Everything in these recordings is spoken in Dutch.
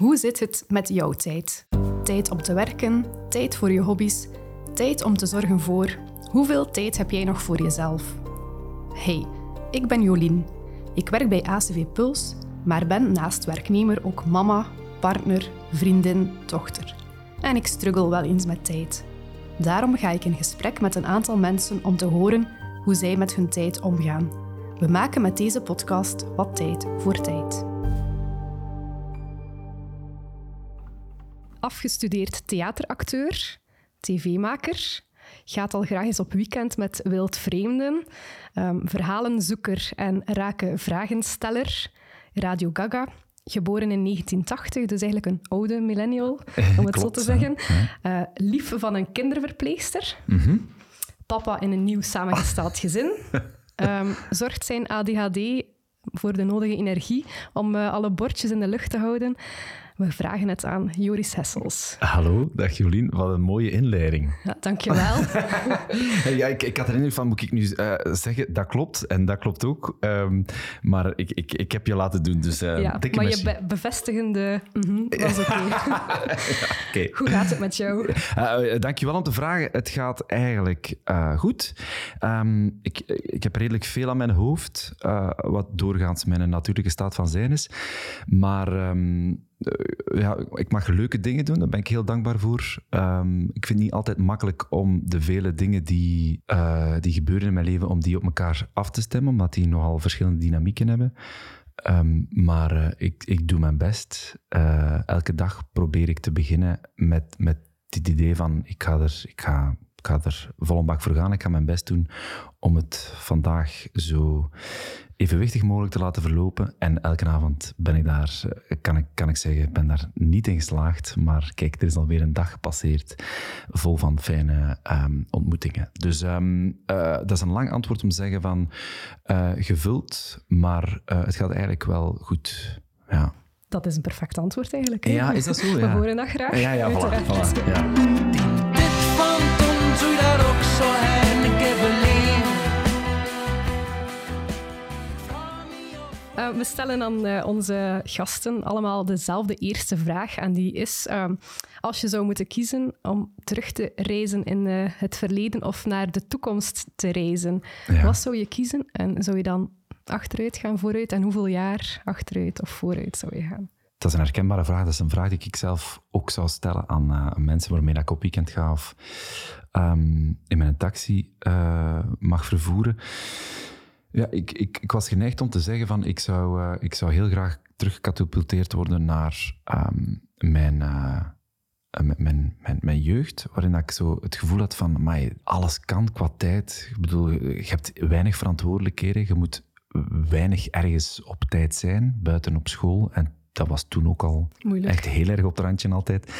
Hoe zit het met jouw tijd? Tijd om te werken, tijd voor je hobby's, tijd om te zorgen voor. Hoeveel tijd heb jij nog voor jezelf? Hey, ik ben Jolien. Ik werk bij ACV Puls, maar ben naast werknemer ook mama, partner, vriendin, dochter. En ik struggle wel eens met tijd. Daarom ga ik in gesprek met een aantal mensen om te horen hoe zij met hun tijd omgaan. We maken met deze podcast wat tijd voor tijd. Afgestudeerd theateracteur, tv-maker, gaat al graag eens op weekend met wildvreemden, um, verhalenzoeker en rake vragensteller, Radio Gaga, geboren in 1980, dus eigenlijk een oude millennial, om het zo te zeggen. Uh, lief van een kinderverpleegster. Mhm. Papa in een nieuw samengesteld gezin. Um, zorgt zijn ADHD voor de nodige energie om uh, alle bordjes in de lucht te houden. We vragen het aan Joris Hessels. Hallo, dag Jolien. Wat een mooie inleiding. Ja, dankjewel. ja, ik, ik had erin van, moet ik nu uh, zeggen, dat klopt en dat klopt ook. Um, maar ik, ik, ik heb je laten doen, dus uh, ja, Maar je be bevestigende mm -hmm, was oké. Okay. ja, okay. Hoe gaat het met jou? Uh, dankjewel om te vragen. Het gaat eigenlijk goed. Um, ik, ik heb redelijk veel aan mijn hoofd, wat doorgaans mijn natuurlijke staat van zijn is. Maar... Um, eh, ja, ik mag leuke dingen doen, daar ben ik heel dankbaar voor. Um, ik vind het niet altijd makkelijk om de vele dingen die, uh, die gebeuren in mijn leven, om die op elkaar af te stemmen, omdat die nogal verschillende dynamieken hebben. Um, maar uh, ik, ik doe mijn best. elke dag probeer ik te beginnen met, met dit idee van ik ga er, ik ga, ik ga er vol een bak voor gaan. Ik ga mijn best doen om het vandaag zo evenwichtig mogelijk te laten verlopen. En elke avond ben ik daar, eh, kan ik, kan ik zeggen, ben daar niet in geslaagd. Maar kijk, er is alweer een dag gepasseerd vol van fijne um, ontmoetingen. Dus um, uh, dat is een lang antwoord om te zeggen van uh, gevuld, maar het gaat eigenlijk wel goed. Ja. Dat is een perfect antwoord eigenlijk. Hè? Ja, is dat zo? We horen dat graag. Ja, ja, voilà, voilà, ja. Ook zo ik Uh, we stellen aan uh, onze gasten allemaal dezelfde eerste vraag. En die is: uh, als je zou moeten kiezen om terug te reizen in eh, het verleden of naar de toekomst te reizen, ja. wat zou je kiezen? En zou je dan achteruit gaan, vooruit? En hoeveel jaar achteruit of vooruit zou je gaan? Dat is een herkenbare vraag. Dat is een vraag die ik zelf ook zou stellen aan mensen waarmee ik op weekend ga of um, in mijn taxi mag vervoeren. Ja, ik, ik, ik was geneigd om te zeggen van ik zou, uh, ik zou heel graag teruggecatapulteerd worden naar um, mijn, uh, mijn, mijn, mijn, jeugd, waarin ik zo het gevoel had van maar alles kan qua tijd. Ik bedoel, je hebt weinig verantwoordelijkheden, je moet weinig ergens op tijd zijn, buiten op school. En dat was toen ook al Moeilijk. echt heel erg op het randje altijd.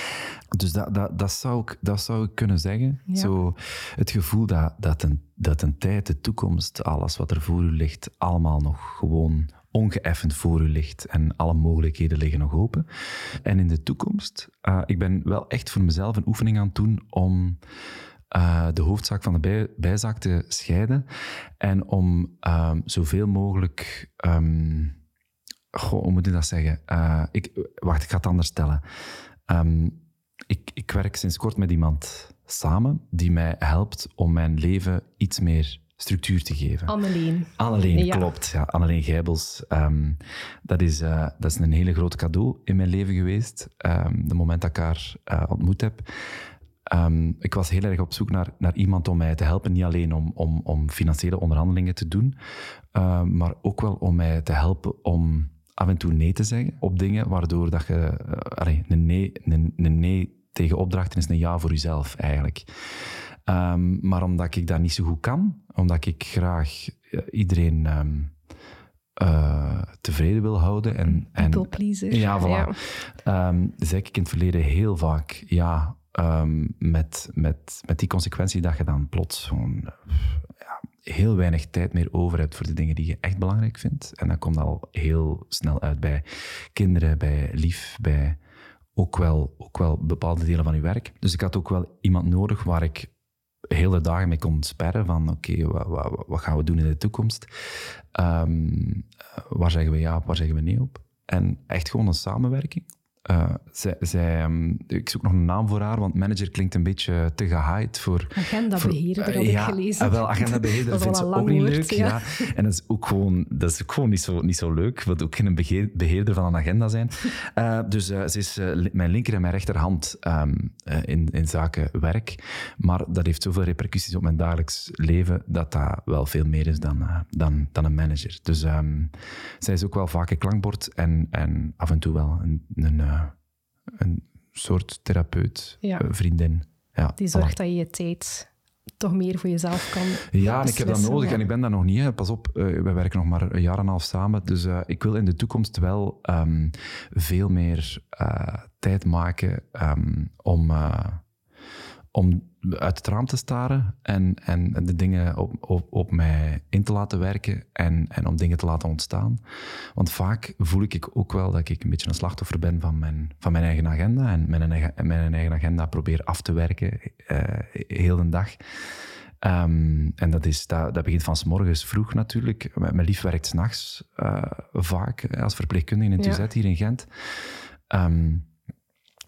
Dus dat, dat, dat, zou, ik, dat zou ik kunnen zeggen. Zo, het gevoel dat, dat, een, dat een tijd, de toekomst, alles wat er voor u ligt, allemaal nog gewoon ongeëffend voor u ligt en alle mogelijkheden liggen nog open. En in de toekomst, uh, ik ben wel echt voor mezelf een oefening aan het doen om uh, de hoofdzaak van de bij, bijzaak te scheiden en om um, zoveel mogelijk... Um, Goh, hoe moet ik dat zeggen? Uh, ik, wacht, ik ga het anders stellen. Um, ik, ik werk sinds kort met iemand samen die mij helpt om mijn leven iets meer structuur te geven. Anneleen. Anneleen, ja. klopt. Ja, Anneleen Gijbels. Um, dat, is, uh, dat is een hele groot cadeau in mijn leven geweest. Um, de moment dat ik haar uh, ontmoet heb. Um, ik was heel erg op zoek naar, naar iemand om mij te helpen. Niet alleen om, om, om financiële onderhandelingen te doen, uh, maar ook wel om mij te helpen om af en toe nee te zeggen op dingen, waardoor dat je... Uh, allee, een, nee, een, een nee tegen opdrachten is een ja voor jezelf, eigenlijk. Um, maar omdat ik dat niet zo goed kan, omdat ik graag uh, iedereen... Um, uh, tevreden wil houden. En, en, People. Ja, voilà. Ja. Um, zei ik in het verleden heel vaak ja, um, met, met, met die consequentie dat je dan plots gewoon ja, heel weinig tijd meer over hebt voor de dingen die je echt belangrijk vindt. En dat komt al heel snel uit bij kinderen, bij lief, bij ook wel, ook wel bepaalde delen van je werk. Dus ik had ook wel iemand nodig waar ik hele dagen mee kon sperren van oké, wat, wat, wat, gaan we doen in de toekomst? Um, waar zeggen we ja op, waar zeggen we nee op? En echt gewoon een samenwerking. Uh, zij, zij, um, ik zoek nog een naam voor haar, want manager klinkt een beetje te gehyped voor... Agendabeheerder voor, uh, had ja, ik gelezen. Uh, wel, agendabeheerder vindt ze ook niet leuk. Ja. ja. En dat is ook gewoon, dat is ook gewoon niet, zo, niet zo leuk. wil ook geen beheer, beheerder van een agenda zijn. Uh, dus ze is mijn linker en mijn rechterhand um, in, in zaken werk. Maar dat heeft zoveel repercussies op mijn dagelijks leven dat dat wel veel meer is dan, dan, dan een manager. Dus um, zij is ook wel vaak een klankbord en, en af en toe wel een, een een soort therapeut, ja. uh, vriendin. Ja, die zorgt dat je je tijd toch meer voor jezelf kan Ja, en ik heb dat nodig en ik ben daar nog niet. Hè. Pas op, uh, we werken nog maar een jaar en een half samen. Dus uh, ik wil in de toekomst wel um, veel meer tijd maken um, om om uit het raam te staren en, en de dingen op, op, op mij in te laten werken en, en om dingen te laten ontstaan. Want vaak voel ik ook wel dat ik een beetje een slachtoffer ben van mijn, van mijn eigen agenda en mijn eigen, mijn eigen agenda probeer af te werken uh, heel de dag. Um, en dat, is, dat, dat begint van s morgens vroeg natuurlijk. Mijn lief werkt s'nachts uh, vaak als verpleegkundige in het UZ hier in Gent. Um,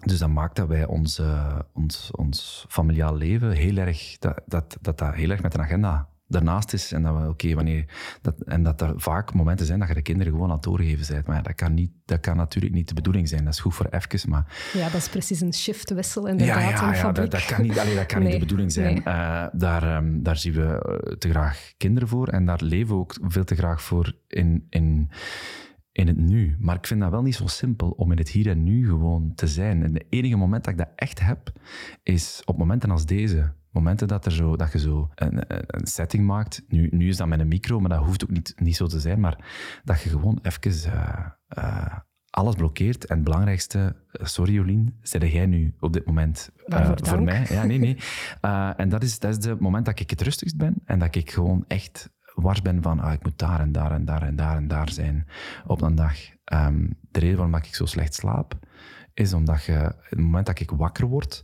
dus dat maakt dat wij ons, uh, ons, ons familiaal leven heel erg, dat, dat, dat dat heel erg met een agenda daarnaast is. En dat, we, oké wanneer, dat, en dat er vaak momenten zijn dat je de kinderen gewoon aan het doorgeven bent. Maar ja, dat, kan niet, dat kan natuurlijk niet de bedoeling zijn. Dat is goed voor even, maar... Ja, dat is precies een shiftwissel inderdaad ja, ja, ja, dat, dat, kan, niet, allee, dat kan nee, niet de bedoeling zijn. Nee. Uh, daar, um, daar zien we te graag kinderen voor en daar leven we ook veel te graag voor in... in in het nu. Maar ik vind dat wel niet zo simpel om in het hier en nu gewoon te zijn. En het enige moment dat ik dat echt heb, is op momenten als deze. Momenten dat, er zo, dat je zo een, een setting maakt. Nu, nu is dat met een micro, maar dat hoeft ook niet, niet zo te zijn. Maar dat je gewoon even uh, uh, alles blokkeert. En het belangrijkste, uh, sorry Jolien, zeg jij nu op dit moment voor mij. Ja, nee, nee. en dat is, dat is het moment dat ik het rustigst ben. En dat ik gewoon echt wars ben van ah, ik moet daar en daar en daar en daar en daar zijn op een dag. Um, de reden waarom ik zo slecht slaap, is omdat je, het moment dat ik wakker word,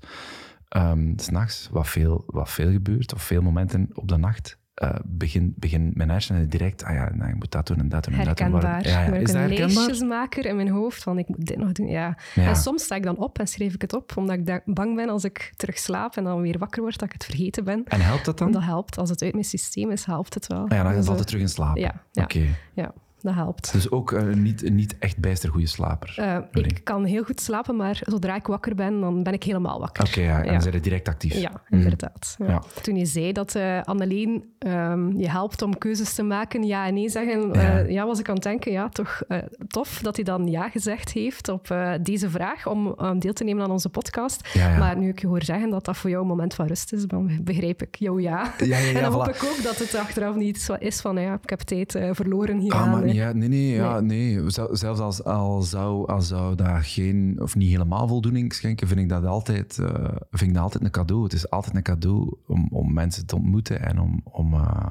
um, s'nachts, wat veel, wat veel gebeurt, of veel momenten op de nacht, uh, begin, begin mijn hersenen direct, ah ja, nou, ik moet dat doen en dat doen en dat doen. Ja, ja. Is een lijstjesmaker in mijn hoofd van ik moet dit nog doen. Ja. ja. En soms sta ik dan op en schrijf ik het op, omdat ik bang ben als ik terug slaap en dan weer wakker word, dat ik het vergeten ben. En helpt dat dan? Dat helpt. Als het uit mijn systeem is, helpt het wel. Ah ja, dan is het altijd terug in slaap. Ja. Oké. Ja dat helpt. Dus ook uh, niet, niet echt bijster goede slaper? Uh, ik kan heel goed slapen, maar zodra ik wakker ben, dan ben ik helemaal wakker. Oké, okay, ja. en ja. dan zijn direct actief. Ja, inderdaad. Mm. Ja. Toen je zei dat uh, Anneleen um, je helpt om keuzes te maken, ja en nee zeggen, ja, ja was ik aan het denken, ja, toch tof dat hij dan ja gezegd heeft op deze vraag om deel te nemen aan onze podcast. Maar nu ik je hoor zeggen dat dat voor jou een moment van rust is, dan begrijp ik jouw ja. en dan hoop ik ook dat het achteraf niet is van, ja, ik heb tijd verloren hier ja, nee, nee, ja, nee. Zelfs als, al zou, als zou dat geen, of niet helemaal voldoening schenken, vind ik dat altijd, uh, vind ik dat altijd een cadeau. Het is altijd een cadeau om, om mensen te ontmoeten en om, om uh,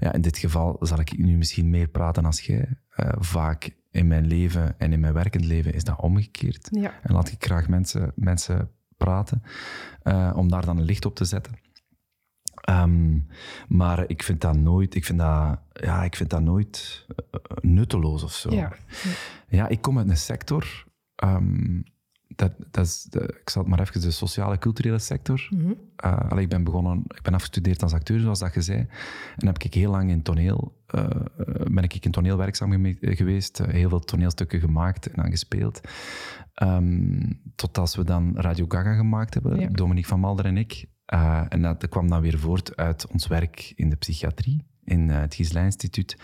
ja, in dit geval zal ik nu misschien meer praten als jij. Uh, vaak in mijn leven en in mijn werkend leven is dat omgekeerd. Ja. En laat ik graag mensen, mensen praten, om daar dan een licht op te zetten. Um, maar ik vind dat nooit, ik vind dat, ja, ik vind dat nooit uh, nutteloos of zo. Ja. ja, ik kom uit een sector. Um, dat, dat is de, ik zal het maar even de sociale culturele sector. Mm -hmm. uh, allee, ik ben begonnen, ik ben afgestudeerd als acteur, zoals dat je zei. En heb ik heel lang in toneel, uh, ben ik in toneel werkzaam geweest, heel veel toneelstukken gemaakt en aan gespeeld. Um, tot als we dan Radio Gaga gemaakt hebben, ja. Dominique van Malder en ik. Uh, en dat kwam dan weer voort uit ons werk in de psychiatrie, in uh, het Gisela Instituut,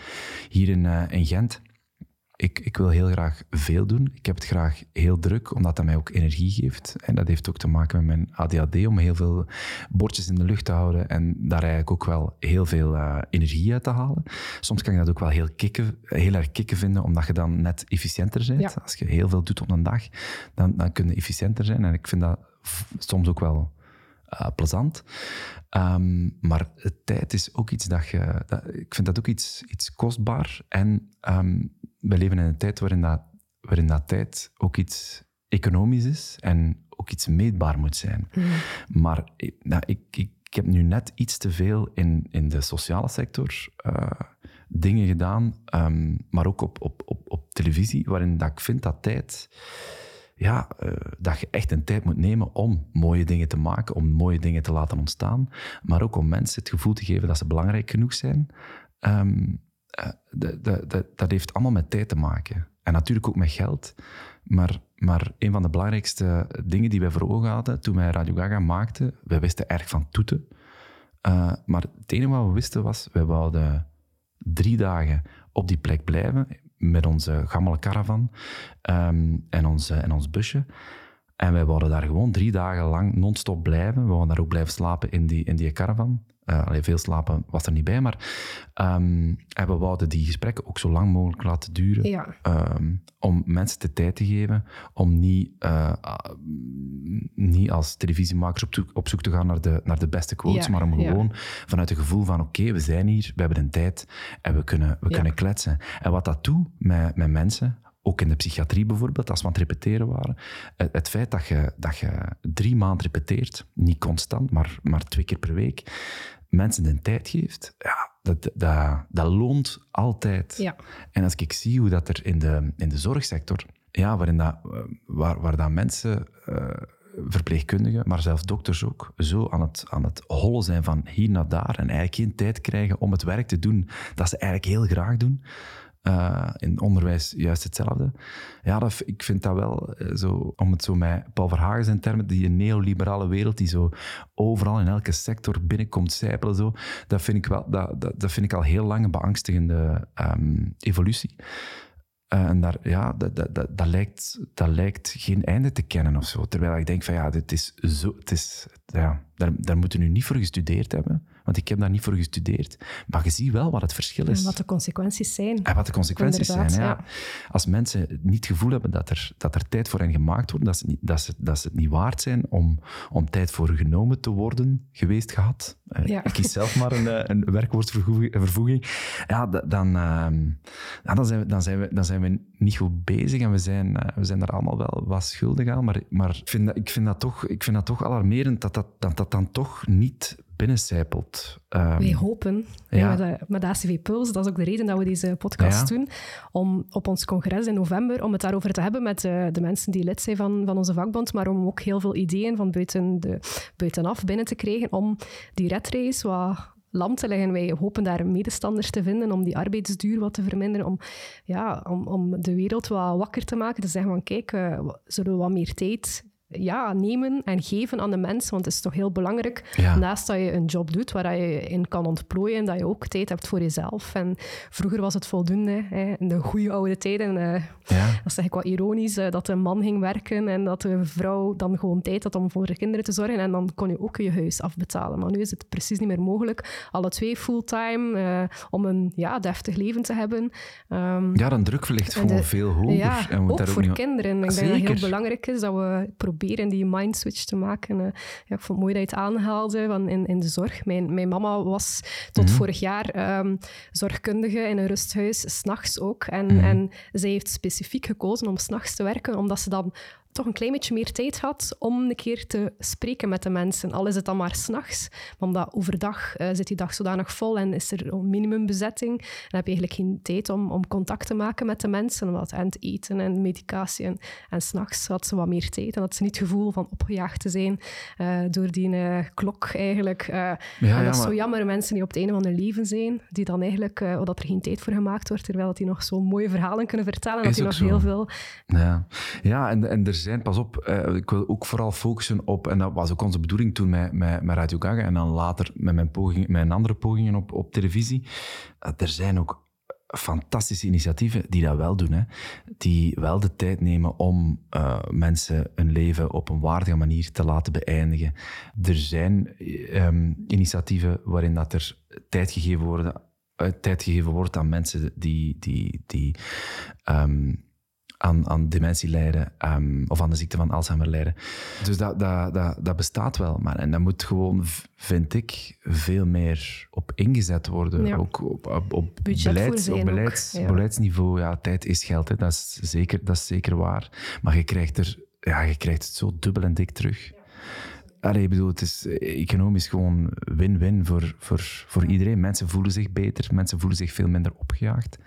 hier in, uh, in Gent. Ik, ik, wil heel graag veel doen. Ik heb het graag heel druk, omdat dat mij ook energie geeft. En dat heeft ook te maken met mijn ADHD, om heel veel bordjes in de lucht te houden en daar eigenlijk ook wel heel veel energie uit te halen. Soms kan je dat ook wel heel, kicken, heel erg kicken vinden, omdat je dan net efficiënter bent. Ja. Als je heel veel doet op een dag, dan, dan kun je efficiënter zijn. En ik vind dat soms ook wel uh, plezant. Um, maar tijd is ook iets dat je... Dat, ik vind dat ook iets, iets kostbaar. En um, we leven in een tijd waarin dat, waarin dat tijd ook iets economisch is en ook iets meetbaar moet zijn. Mm. Maar nou, ik, ik, ik, heb nu net iets te veel in, in de sociale sector uh, dingen gedaan, um, maar ook op, op, op, op televisie, waarin dat ik vind dat tijd ja, uh, dat je echt een tijd moet nemen om mooie dingen te maken, om mooie dingen te laten ontstaan, maar ook om mensen het gevoel te geven dat ze belangrijk genoeg zijn. Um, uh, de, de, dat heeft allemaal met tijd te maken. En natuurlijk ook met geld. Maar, maar een van de belangrijkste dingen die wij voor ogen hadden toen wij Radio Gaga maakten, wij wisten erg van toeten. Uh, maar het enige wat we wisten was, wij wouden drie dagen op die plek blijven met onze gammele caravan um, en, ons, en ons busje. En wij wouden daar gewoon drie dagen lang non-stop blijven. We wouden daar ook blijven slapen in die, in die caravan. Uh, veel slapen was er niet bij, maar um, en we wouden die gesprekken ook zo lang mogelijk laten duren. Ja. Um, om mensen de tijd te geven om niet, uh, niet als televisiemakers op, zoek, op zoek te gaan naar de, naar de beste quotes, Ja, maar om ja. gewoon vanuit het gevoel van oké, we zijn hier, we hebben een tijd en we kunnen, we kunnen kletsen. En wat dat doet met, met mensen, ook in de psychiatrie bijvoorbeeld, als we aan het repeteren waren, het, het feit dat je, dat je drie maanden repeteert, niet constant, maar, maar twee keer per week, mensen de tijd geeft, ja, dat, dat, dat loont altijd. Ja. En als ik zie hoe dat er in de, in de zorgsector, ja, waarin dat, eh, waar, waar dat mensen, eh, verpleegkundigen, maar zelfs dokters ook, zo aan het, aan het hollen zijn van hier naar daar en eigenlijk geen tijd krijgen om het werk te doen dat ze eigenlijk heel graag doen. Eh, in onderwijs juist hetzelfde. Ja, dat, ik vind dat wel eh, zo, om het zo met Paul Verhagen zijn termen, die neoliberale wereld die zo overal in elke sector binnenkomt sijpelen, zo, dat, vind ik wel, dat, dat, dat vind ik al heel lang een beangstigende ehm, evolutie. Eh, en daar, ja, dat, dat, dat, dat, lijkt, dat lijkt geen einde te kennen of zo. Terwijl ik denk van ja, dit is zo, het is, ja, daar, daar moeten we nu niet voor gestudeerd hebben. Want ik heb daar niet voor gestudeerd. Maar je ziet wel wat het verschil is. En wat de consequenties zijn. En wat de consequenties Inderdaad, zijn. Ja. ja. Als mensen niet het gevoel hebben dat er, dat er tijd voor hen gemaakt wordt, dat ze, niet- dat ze, dat ze het niet waard zijn om, om tijd voor genomen te worden geweest gehad. Eh, Ja. Ik kies zelf maar een, eh, een werkwoordvervoeging. Ja, da- dan, ja, dan, zijn we, dan, zijn we, dan zijn we niet goed bezig en we zijn, eh, we zijn daar allemaal wel wat schuldig aan. Maar, maar ik, vind dat, ik, vind dat toch, ik vind dat toch alarmerend dat dat, dat, dat dan toch niet binnencijpelt. Ehm, Wij hopen Ja. met, de, met de ACV Puls, dat is ook de reden dat we deze podcast Ja. doen, om op ons congres in november, om het daarover te hebben met eh, de mensen die lid zijn van, van onze vakbond, maar om ook heel veel ideeën van buiten de, buitenaf binnen te krijgen om die red race wat lam te leggen. Wij hopen daar medestanders te vinden om die arbeidsduur wat te verminderen, om, ja, om, om de wereld wat wakker te maken, te zeggen van kijk, eh, zullen we wat meer tijd ja, nemen en geven aan de mensen, want het is toch heel belangrijk, Ja. naast dat je een job doet waar je in kan ontplooien, dat je ook tijd hebt voor jezelf. En vroeger was het voldoende, hè, in de goede oude tijden, eh, ja. dat zeg ik wat ironisch, eh, dat de man ging werken en dat de vrouw dan gewoon tijd had om voor de kinderen te zorgen en dan kon je ook je huis afbetalen. Maar nu is het precies niet meer mogelijk. Alle twee fulltime, eh, om een ja, deftig leven te hebben. Ehm, ja, dan druk ligt en gewoon de- veel hoger. ja, en ook daar voor niet- kinderen. Ik denk dat het heel belangrijk is dat we proberen die mindswitch te maken. Eh, ja, ik vond het mooi dat je het aanhaalde van in, in de zorg. Mijn, mijn mama was tot Mhm. vorig jaar ehm, zorgkundige in een rusthuis, s'nachts ook. En, Mhm. en zij heeft specifiek gekozen om s'nachts te werken, omdat ze dan toch een klein beetje meer tijd had om een keer te spreken met de mensen. Al is het dan maar s'nachts, omdat overdag eh, zit die dag zodanig vol en is er een minimumbezetting, dan heb je eigenlijk geen tijd om, om contact te maken met de mensen, omdat en het eten en medicatie en, en s'nachts had ze wat meer tijd en had ze niet het gevoel van opgejaagd te zijn eh, door die eh, klok eigenlijk. Ja, en ja, dat is maar- zo jammer, mensen die op het einde van hun leven zijn, die dan eigenlijk, eh, dat er geen tijd voor gemaakt wordt, terwijl dat die nog zo mooie verhalen kunnen vertellen, dat die nog zo. heel veel... Ja, ja en, en er zijn, pas op, eh, ik wil ook vooral focussen op, en dat was ook onze bedoeling toen met, met, met Radio Gaga en dan later met mijn, poging, mijn andere pogingen op, op televisie. Er zijn ook fantastische initiatieven die dat wel doen. Hè. Die wel de tijd nemen om eh, mensen hun leven op een waardige manier te laten beëindigen. Er zijn ehm, initiatieven waarin dat er tijd gegeven, worden, eh, tijd gegeven wordt aan mensen die, die, die ehm, aan, aan dementie lijden ehm, of aan de ziekte van Alzheimer lijden. Dus dat, dat, dat, dat bestaat wel. Maar, en dat moet gewoon, vind ik, veel meer op ingezet worden. Ja. Ook op, op, op, beleids, op ook, beleids, ja. beleidsniveau. Ja, tijd is geld, hè. Dat, is zeker, dat is zeker waar. Maar je krijgt, er, ja, je krijgt het zo dubbel en dik terug. Allee, ik bedoel, het is eh, economisch gewoon win-win voor, voor, voor iedereen. Mensen voelen zich beter, mensen voelen zich veel minder opgejaagd.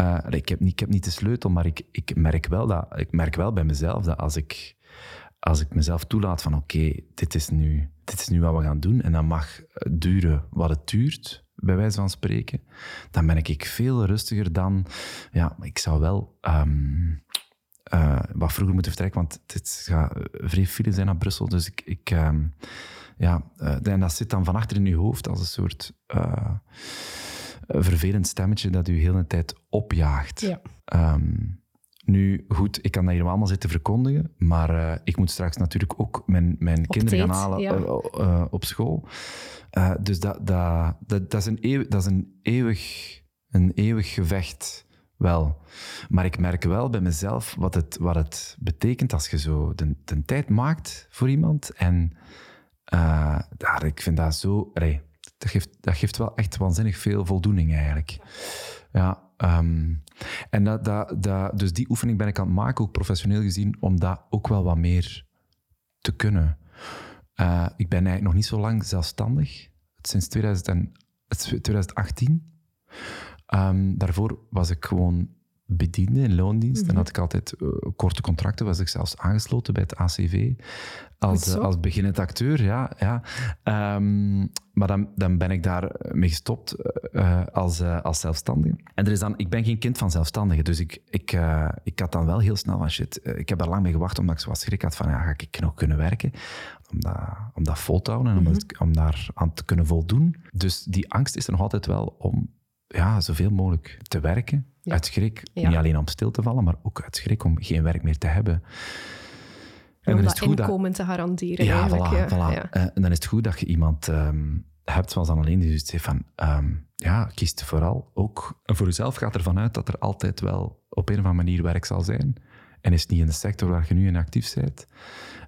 Uh, ik, heb niet, ik heb niet de sleutel, maar ik, ik, merk wel dat, ik merk wel bij mezelf dat als ik, als ik mezelf toelaat van oké, dit, is nu, dit is nu wat we gaan doen en dat mag duren wat het duurt, bij wijze van spreken, dan ben ik veel rustiger dan... Ja, ik zou wel... Um, uh, wat vroeger moeten vertrekken, want het gaat vrij file zijn naar Brussel. Dus ik, ik um, ja, en dat zit dan van achter in je hoofd als een soort vervelend stemmetje dat u heel de tijd opjaagt. Ja. Um, nu, goed, ik kan dat hier allemaal zitten verkondigen, maar uh, ik moet straks natuurlijk ook mijn, mijn kinderen gaan halen ja. uh, uh, op school. dus dat, dat, dat, dat, is een eeuwig, dat is een eeuwig, een eeuwig gevecht, wel. Maar ik merk wel bij mezelf wat het, wat het betekent als je zo de, de tijd maakt voor iemand. En daar, ik vind dat zo... Allee, dat, geeft, dat geeft wel echt waanzinnig veel voldoening eigenlijk. Ja, Um, en dat, dat, dat, dus die oefening ben ik aan het maken, ook professioneel gezien, om dat ook wel wat meer te kunnen. Uh, ik ben eigenlijk nog niet zo lang zelfstandig, sinds 2000 2018. Um, daarvoor was ik gewoon bediende in loondienst. En mhm. had ik altijd uh, korte contracten, was ik zelfs aangesloten bij het ACV als, als beginnend acteur. Ja, ja. Um, maar dan, dan ben ik daar mee gestopt uh, als, als zelfstandige. En er is dan, ik ben geen kind van zelfstandigen, dus ik, ik, ik had dan wel heel snel van shit. ik heb daar lang mee gewacht, omdat ik zo schrik had van ja, ga ik nog kunnen werken? Om dat, om dat vol te houden en om, mm om daar aan te kunnen voldoen. Dus die angst is er nog altijd wel om ja, zoveel mogelijk te werken. Uit schrik, niet alleen om stil te vallen, maar ook uit schrik om geen werk meer te hebben. En om dat inkomen te garanderen. Ja, voilà, voilà. Eh, en dan is het goed dat je iemand um, hebt zoals alleen die zegt van... Um, ja, kies vooral ook voor jezelf. Gaat ervan uit dat er altijd wel op een of andere manier werk zal zijn. En is het niet in de sector waar je nu in actief bent.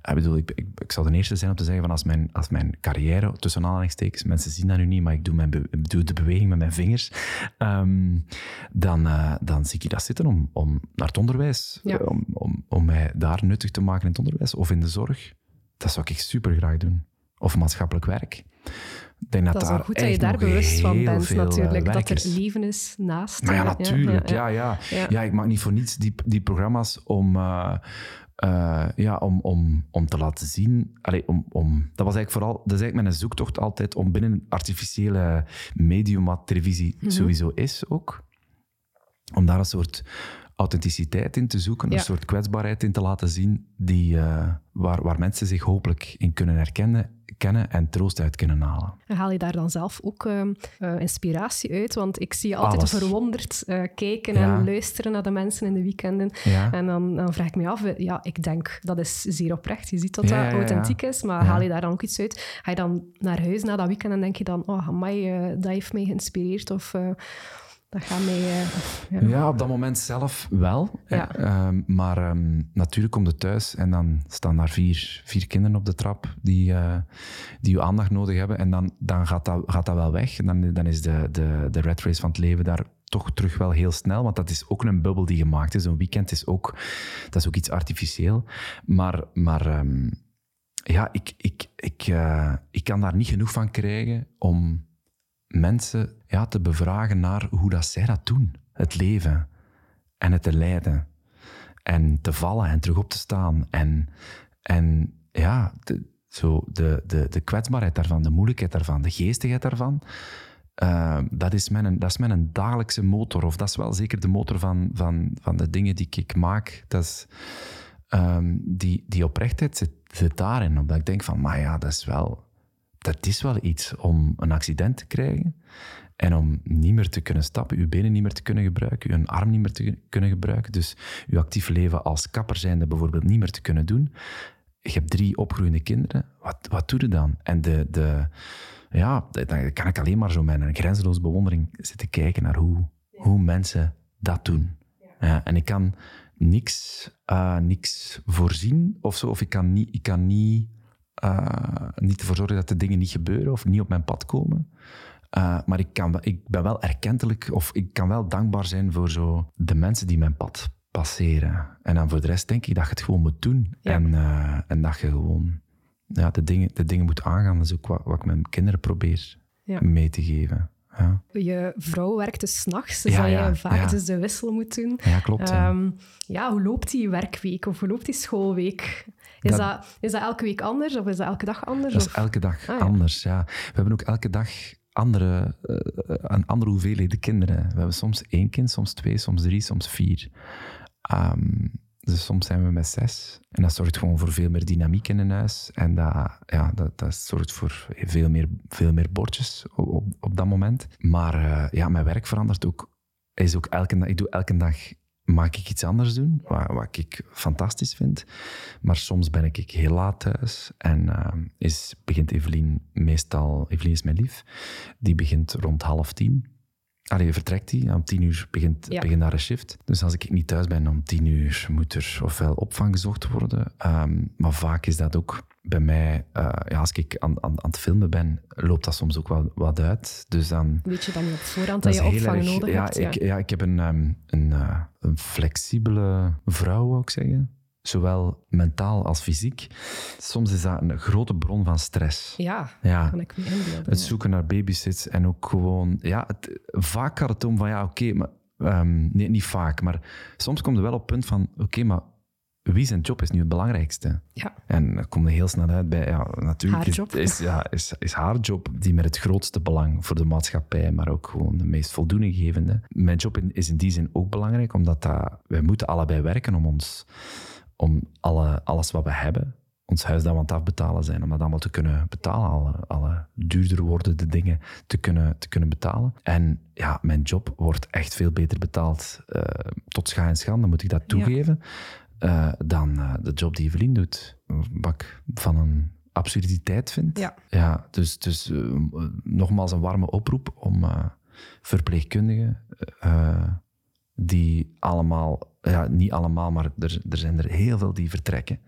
Ik bedoel, ik, ik, ik zal de eerste zijn om te zeggen van als mijn, als mijn carrière, tussen aanhalingstekens, mensen zien dat nu niet, maar ik doe, mijn doe de beweging met mijn vingers, ehm, dan, uh, dan zie ik dat zitten om, om naar het onderwijs, ja. om, om, om mij daar nuttig te maken in het onderwijs of in de zorg. Dat zou ik super graag doen. Of maatschappelijk werk. Denk dat, dat is wel goed dat je daar bewust van bent, natuurlijk. Dat er leven is naast. Maar ja, natuurlijk. Ja, ja, ja. ja, ik maak niet voor niets die, die programma's om, uh, uh, ja, om, om, om te laten zien. Allee, om, om, dat was eigenlijk vooral dat is eigenlijk mijn zoektocht altijd om binnen artificiële medium, wat televisie mm -hmm. sowieso is ook, om daar een soort authenticiteit in te zoeken, een soort kwetsbaarheid in te laten zien, die, uh, waar, waar mensen zich hopelijk in kunnen herkennen kennen en troost uit kunnen halen. En haal je daar dan zelf ook uh, uh, inspiratie uit? Want ik zie je altijd Alles. verwonderd uh, kijken ja. en luisteren naar de mensen in de weekenden. Ja. En dan, dan, vraag ik me af, ja, ik denk dat is zeer oprecht. Je ziet dat ja, dat authentiek is, maar haal je daar dan ook iets uit? Ga je dan naar huis na dat weekend en denk je dan, oh, amai, dat heeft mij geïnspireerd? Of dat gaat mee... Uh, ja. ja. op dat moment zelf wel. Ja. Uh, maar um, natuurlijk komt het thuis en dan staan daar vier, vier kinderen op de trap die, uh, die uw aandacht nodig hebben. En dan, dan gaat, dat, gaat dat wel weg. En dan, dan is de, de, de red race van het leven daar toch terug wel heel snel. Want dat is ook een bubbel die gemaakt is. Een weekend is ook, dat is ook iets artificieel. Maar... maar um, ja, ik, ik, ik, uh, ik kan daar niet genoeg van krijgen om mensen ja, te bevragen naar hoe dat zij dat doen. Het leven en het te leiden. En te vallen en terug op te staan. En, en ja, de, zo de, de, de kwetsbaarheid daarvan, de moeilijkheid daarvan, de geestigheid daarvan. Uh, dat, is mijn, dat is mijn dagelijkse motor. Of dat is wel zeker de motor van, van, van de dingen die ik maak. Dat is, um, die, die oprechtheid zit, zit daarin. Omdat ik denk van, maar ja, dat is wel dat is wel iets om een accident te krijgen en om niet meer te kunnen stappen, uw benen niet meer te kunnen gebruiken, uw arm niet meer te kunnen gebruiken, dus uw actief leven als kapper zijnde bijvoorbeeld niet meer te kunnen doen. Je hebt drie opgroeiende kinderen, wat, wat doe je dan? En de, de, ja, dan kan ik alleen maar zo met een grenzeloos bewondering zitten kijken naar hoe, hoe mensen dat doen. Ja, en ik kan niks, uh, niks voorzien of zo, of ik kan niet, ik kan niet uh, niet ervoor zorgen dat de dingen niet gebeuren of niet op mijn pad komen. Uh, maar ik, kan, ik ben wel erkentelijk of ik kan wel dankbaar zijn voor zo de mensen die mijn pad passeren. En dan voor de rest denk ik dat je het gewoon moet doen. En, uh, en dat je gewoon ja, de, dingen, de dingen moet aangaan. Dat is ook wat, wat ik mijn kinderen probeer ja. mee te geven. Ja. Je vrouw werkt dus s'nachts, dus Ja, dat je vaak dus de wissel moet doen. Ja, klopt. Ehm, ja, hoe loopt die werkweek of hoe loopt die schoolweek? Is Dat- dat, is dat elke week anders of is dat elke dag anders? Dat is elke dag Ah, anders, ja. We hebben ook elke dag andere, eh, een andere hoeveelheden kinderen. We hebben soms één kind, soms twee, soms drie, soms vier. Ehm, dus soms zijn we met zes. En dat zorgt gewoon voor veel meer dynamiek in een huis. En dat, ja, dat, dat zorgt voor veel meer, veel meer bordjes op, op, dat moment. Maar eh, ja, mijn werk verandert ook. Is ook elke, ik doe elke dag maak ik iets anders doen, wat, wat ik fantastisch vind. Maar soms ben ik heel laat thuis en eh, is, begint Evelien meestal... Evelien is mijn lief. Die begint rond half tien. Allee, vertrekt die. Om tien uur begint, Ja. begint haar shift. Dus als ik niet thuis ben om tien uur, moet er ofwel opvang gezocht worden. ehm, maar vaak is dat ook bij mij... eh, ja, als ik aan, aan, aan het filmen ben, loopt dat soms ook wat, wat uit. Dus dan... Weet je dan niet op voorhand dat, Dat je opvang erg- nodig ja, hebt? Ik, ja, ik heb een, ehm, een, eh, een flexibele vrouw, wou ik zeggen. Zowel mentaal als fysiek. Soms is dat een grote bron van stress. ja, Ja, kan ik me inbeelden. het zoeken naar babysits en ook gewoon... Ja, het, vaak gaat het om van, ja, oké, maar... ehm, nee, niet vaak, maar soms komt er wel op het punt van, oké, maar wie zijn job is nu het belangrijkste? Ja. En dan kom je heel snel uit bij, ja, natuurlijk Haar is, job. is, ja, is, is haar job die met het grootste belang voor de maatschappij, maar ook gewoon de meest voldoeninggevende. Mijn job is in die zin ook belangrijk, omdat dat, wij moeten allebei werken om ons, om alle, alles wat we hebben, ons huis aan het afbetalen zijn, om dat allemaal te kunnen betalen, alle, alle duurder wordende dingen te kunnen, te kunnen betalen. En ja, mijn job wordt echt veel beter betaald, eh, tot scha en schande moet ik dat toegeven, eh, dan eh, de job die Evelien doet. Wat ik van een absurditeit vind. Ja. Ja, dus, dus nogmaals een warme oproep om verpleegkundigen, die allemaal, ja, niet allemaal, maar er, er zijn er heel veel die vertrekken.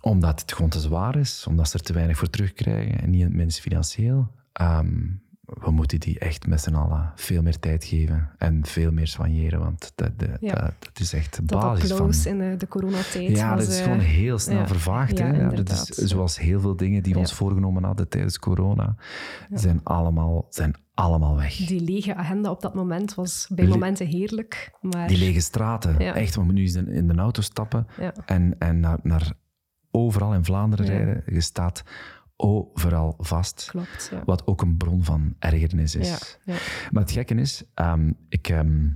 Omdat het gewoon te zwaar is, omdat ze er te weinig voor terugkrijgen en niet minst financieel. Ehm, we moeten die echt met z'n allen veel meer tijd geven en veel meer soigneren, want dat, dat, Ja. dat, dat is echt de Dat basis van... in de, de coronatijd Ja, was, dat is eh, gewoon heel snel ja. vervaagd. Ja, hè? Dat is, zoals heel veel dingen die we ons voorgenomen hadden tijdens corona, zijn, allemaal, zijn allemaal weg. Die lege agenda op dat moment was bij Le- momenten heerlijk, maar... Die lege straten. Ja. Echt, we moeten nu eens in, de auto stappen Ja. en, en naar, naar overal in Vlaanderen Ja. rijden. Je staat overal vast. Klopt. Wat ook een bron van ergernis is. Ja, ja. Maar het gekke is, ehm, ik, ehm,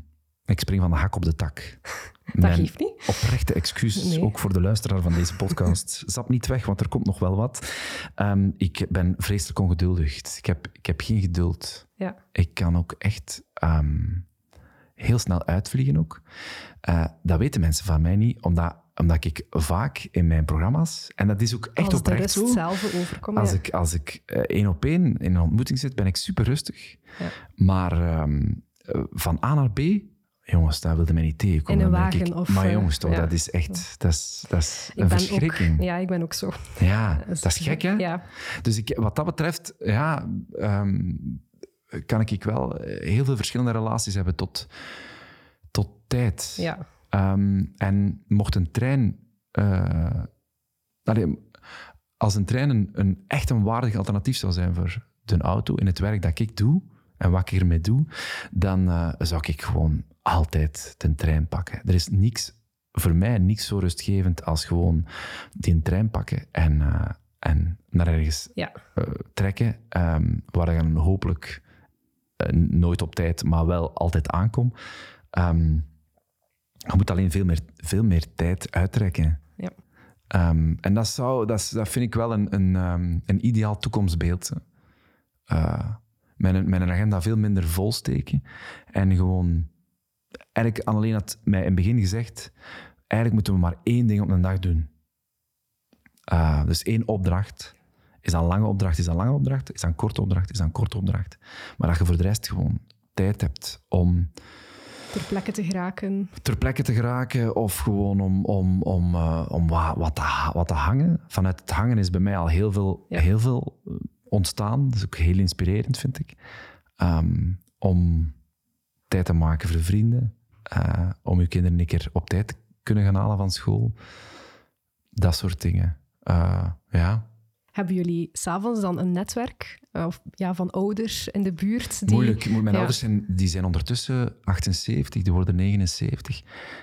ik spring van de hak op de tak. Dat geeft niet. Oprechte excuus, Nee. ook voor de luisteraar van deze podcast. Zap niet weg, want er komt nog wel wat. Ehm, ik ben vreselijk ongeduldig. Ik heb, ik heb geen geduld. Ja. Ik kan ook echt ehm, heel snel uitvliegen ook. Eh, dat weten mensen van mij niet, omdat, omdat ik vaak in mijn programma's, en dat is ook echt Als oprecht zo, zelf overkomt. als ja. ik, als ik eh, één op één in een ontmoeting zit, ben ik super rustig. Ja. Maar ehm, eh, van A naar B, jongens, dat wilde mij niet tegenkomen. In een wagen ik, of, Maar jongens, toch, ja. dat is echt dat is, dat is een verschrikking. Ook, ja, ik ben ook zo. Ja, dat is gek, hè? Ja, Dus ik, wat dat betreft, ja, ehm, kan ik wel eh, heel veel verschillende relaties hebben tot, tot tijd. ja. Ehm, en mocht een trein. eh, allee, als een trein een, een echt een waardig alternatief zou zijn voor de auto in het werk dat ik doe en wat ik ermee doe, dan eh, zou ik gewoon altijd de trein pakken. Er is niks, voor mij niks zo rustgevend als gewoon die trein pakken en, eh, en naar ergens ja. eh, trekken, ehm, waar dan hopelijk eh, nooit op tijd, maar wel altijd aankom. Ehm, je moet alleen veel meer, veel meer tijd uittrekken. Ja. Ehm, en dat, zou, dat, dat vind ik wel een, een, ehm, een ideaal toekomstbeeld. Eh mijn, mijn agenda veel minder volsteken. En gewoon... Eigenlijk, Annelien had mij in het begin gezegd... Eigenlijk moeten we maar één ding op een dag doen. Ah, dus één opdracht. Is dat een lange opdracht, is dat een lange opdracht. Is dat een korte opdracht, is dat een korte opdracht. Maar dat je voor de rest gewoon tijd hebt om Ter plekke te geraken. ter plekke te geraken of gewoon om, om, om, eh, om wat, wat, te, wat te hangen. Vanuit het hangen is bij mij al heel veel, Ja. heel veel eh, ontstaan. Dat is ook heel inspirerend, vind ik. Ehm, om tijd te maken voor vrienden. eh, om je kinderen een keer op tijd te kunnen gaan halen van school. Dat soort dingen. Ja. Hebben jullie s'avonds dan een netwerk uh, of, ja, van ouders in de buurt? Die, Moeilijk. Mijn ja. ouders zijn, die zijn ondertussen 78, die worden 79.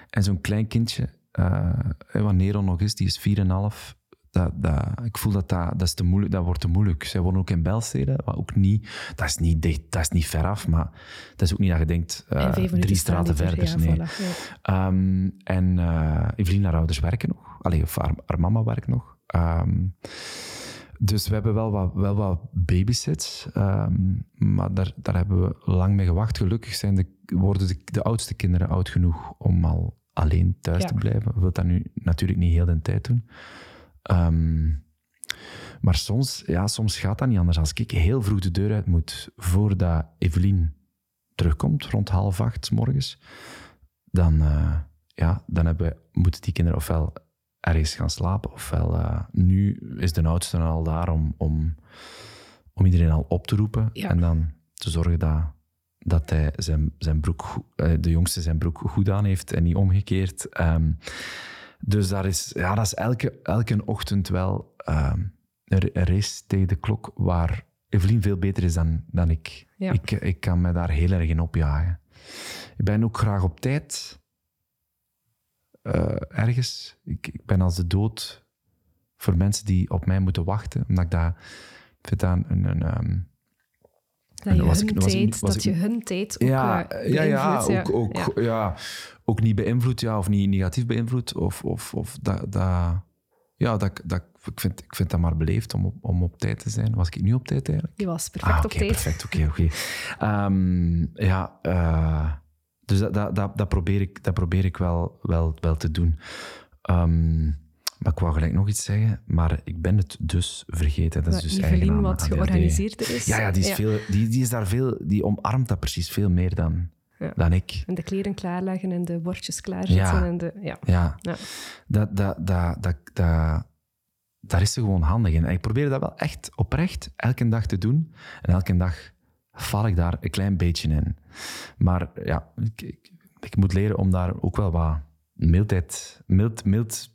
En zo'n klein kindje, uh, wat Nero nog is, die is 4,5 dat, dat, ik voel dat dat, dat, is te moeilijk, dat wordt te moeilijk. Zij wonen ook in Belstede, maar ook niet... Dat is niet dicht, dat is niet ver af, maar dat is ook niet dat je denkt uh, drie straten verder. Ja, nee. Voilà, ja. um, en uh, Evelien, haar ouders werken nog. Allee, of haar, haar mama werkt nog. Um, dus we hebben wel wat, wel wat babysits, um, maar daar, daar hebben we lang mee gewacht. Gelukkig zijn de, worden de, de oudste kinderen oud genoeg om al alleen thuis ja. te blijven. We willen dat nu natuurlijk niet heel de tijd doen. Um, maar soms, ja, soms gaat dat niet anders. Als ik heel vroeg de deur uit moet voordat Evelien terugkomt, rond half acht morgens, dan, uh, ja, dan hebben, moeten die kinderen ofwel ergens gaan slapen, ofwel uh, nu is de oudste al daar om, om, om iedereen al op te roepen ja. en dan te zorgen dat, dat hij zijn, zijn broek, uh, de jongste zijn broek goed aan heeft en niet omgekeerd. Um, dus daar is, ja, dat is elke, elke ochtend wel uh, een race tegen de klok waar Evelien veel beter is dan, dan ik. Ja. ik. Ik kan me daar heel erg in opjagen. Ik ben ook graag op tijd. Uh, ergens. Ik, ik, ben als de dood voor mensen die op mij moeten wachten. Omdat ik dat vind aan een... een um, dat je, hun, ik, tijd, dat je hun tijd ook ja, ja, ja, ook, ook, ja. ja ook niet beïnvloed, ja, of niet negatief beïnvloed. Of, of, of dat, dat, ja, dat, dat, ik, vind, ik vind dat maar beleefd om op, om op tijd te zijn. Was ik nu op tijd eigenlijk? Je was perfect ah, op tijd. Perfect, oké, oké. Um, ja, uh, dus dat, dat, dat, dat, probeer ik, dat probeer ik wel, wel, wel te doen. Um, maar ik wou gelijk nog iets zeggen, maar ik ben het dus vergeten. Dat is dus Evelien wat georganiseerd is. Ja, ja, die, is ja. Veel, die, die is daar veel, die omarmt dat precies veel meer dan, ja. dan ik. En de kleren klaarleggen en de bordjes klaarzetten. Ja. En de, ja. Ja. ja. Dat, dat, dat, dat, dat, daar is ze gewoon handig in. En ik probeer dat wel echt oprecht elke dag te doen. En elke dag val ik daar een klein beetje in. Maar ja, ik, ik, ik moet leren om daar ook wel wat mildheid, mild, mild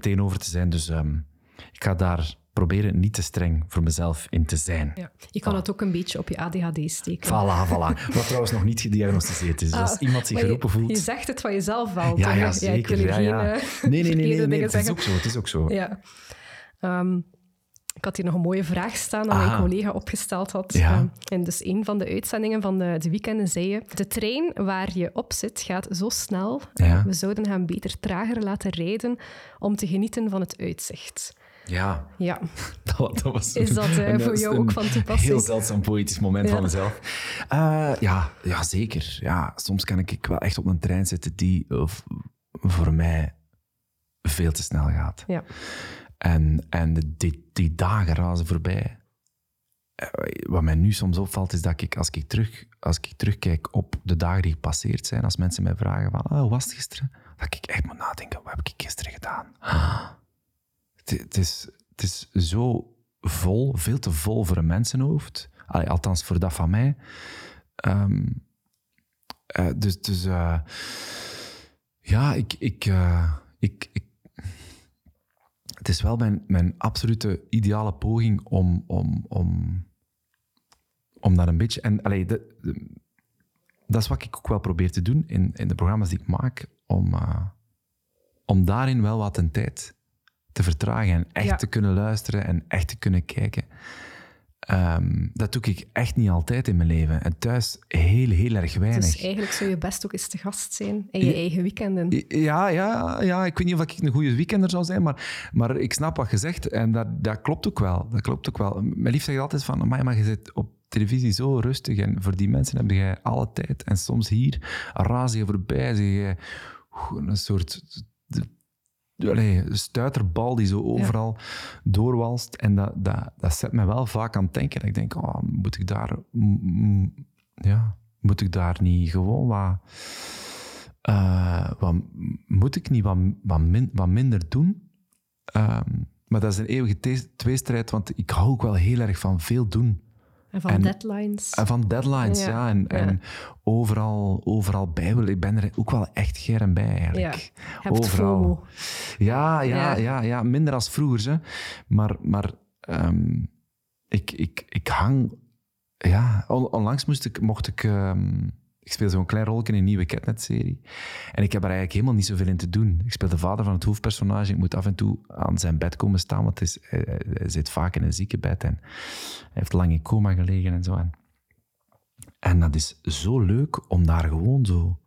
tegenover te zijn. Dus um, ik ga daar proberen niet te streng voor mezelf in te zijn. Ja. Je kan het ook een beetje op je ADHD steken. Voilà, voilà. Wat trouwens nog niet gediagnosticeerd is. Dus als ah, iemand zich geroepen voelt... Je zegt het van jezelf wel. Ja, ja zeker. Ja, ja, ja. Geen, nee, nee, nee, nee, nee het is ook zo. Het is ook zo. Ja. Um, ik had hier nog een mooie vraag staan dat mijn collega opgesteld had. Ja. Um, en dus een van de uitzendingen van de, de weekenden zei je... De trein waar je op zit gaat zo snel. Ja. We zouden hem beter trager laten rijden om te genieten van het uitzicht. Ja. ja. Dat, dat was Is dat uh, voor jou ook van toepassing? Heel zeldzaam poëtisch moment ja. van mezelf. Uh, ja, ja, zeker. Ja, soms kan ik wel echt op een trein zitten die uh, voor mij veel te snel gaat. Ja. En, en die, dagen razen voorbij. Wat mij nu soms opvalt, is dat ik als ik, terug, als ik terugkijk op de dagen die gepasseerd zijn, als mensen mij vragen van, oh, hoe was het gisteren? Dat ik echt moet nadenken, wat heb ik gisteren gedaan? Ah het, is, het is zo vol, veel te vol voor een mensenhoofd. Althans, voor dat van mij. Um, uh, dus dus uh, ja, ik, ik, ik, ik, het is wel mijn, mijn absolute ideale poging om, om, om, om daar een beetje... En allee, de, de, dat is wat ik ook wel probeer te doen in, in de programma's die ik maak, om, om daarin wel wat een tijd te vertragen en echt te kunnen luisteren en echt te kunnen kijken. Um, dat doe ik echt niet altijd in mijn leven. En thuis heel, heel erg weinig. Dus eigenlijk zou je best ook eens te gast zijn in je eigen weekenden. Ja, ja, ja, ik weet niet of ik een goede weekender zou zijn, maar, maar ik snap wat je zegt. En dat, dat klopt ook wel. Dat klopt ook wel. Mijn lief zegt altijd van, maar je zit op televisie zo rustig en voor die mensen heb jij alle tijd. En soms hier raas je voorbij, zeg je een soort allee, een stuiterbal die zo overal doorwalst. En dat, dat, dat zet me wel vaak aan het denken. Ik denk, oh, moet ik daar... Ja, moet ik daar niet gewoon wat... Uh, wat moet ik niet wat, wat, min, wat minder doen? Um, maar dat is een eeuwige tweestrijd, want ik hou ook wel heel erg van veel doen. En van deadlines. En van deadlines, ja. En, en overal, overal bij willen. Ik ben er ook wel echt geren bij, eigenlijk. Ja, overal. Ja, ja, ja, ja, minder als vroeger. Hè. Maar, maar ehm, ik, ik, ik hang... Ja, onlangs moest ik, mocht ik... Ehm, ik speel zo'n klein rol in een nieuwe Catnet-serie. En ik heb er eigenlijk helemaal niet zoveel in te doen. Ik speel de vader van het hoofdpersonage. Ik moet af en toe aan zijn bed komen staan, want hij, zit vaak in een ziekenbed en hij heeft lang in coma gelegen en zo. En, en dat is zo leuk om daar gewoon zo